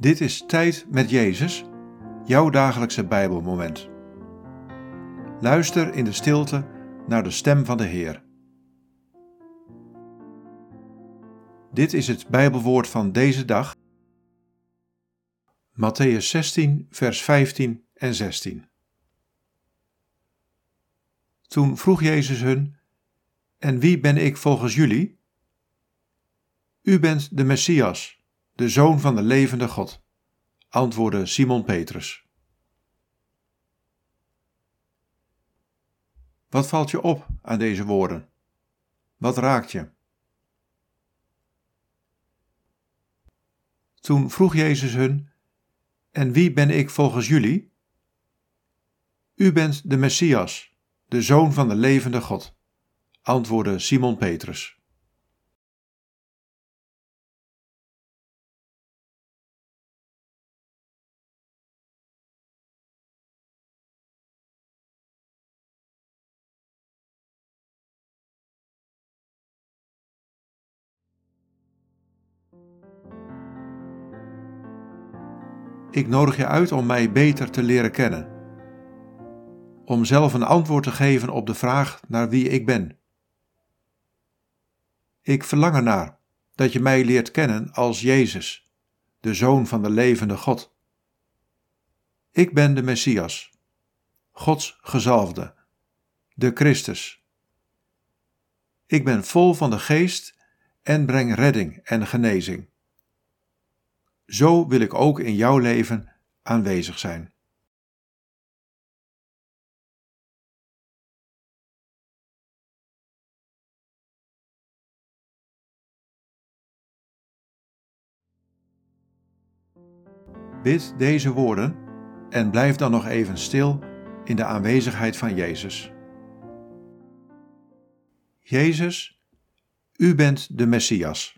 Dit is Tijd met Jezus, jouw dagelijkse Bijbelmoment. Luister in de stilte naar de stem van de Heer. Dit is het Bijbelwoord van deze dag. Matthäus 16, vers 15 en 16. Toen vroeg Jezus hun: En wie ben ik volgens jullie? U bent de Messias de Zoon van de levende God, antwoordde Simon Petrus. Wat valt je op aan deze woorden? Wat raakt je? Toen vroeg Jezus hun: En wie ben ik volgens jullie? U bent de Messias, de Zoon van de levende God, antwoordde Simon Petrus. Ik nodig je uit om mij beter te leren kennen. Om zelf een antwoord te geven op de vraag naar wie ik ben. Ik verlang ernaar dat je mij leert kennen als Jezus, de Zoon van de levende God. Ik ben de Messias, Gods gezalfde, de Christus. Ik ben vol van de geest en breng redding en genezing. Zo wil ik ook in jouw leven aanwezig zijn. Bid deze woorden en blijf dan nog even stil in de aanwezigheid van Jezus. Jezus, u bent de Messias.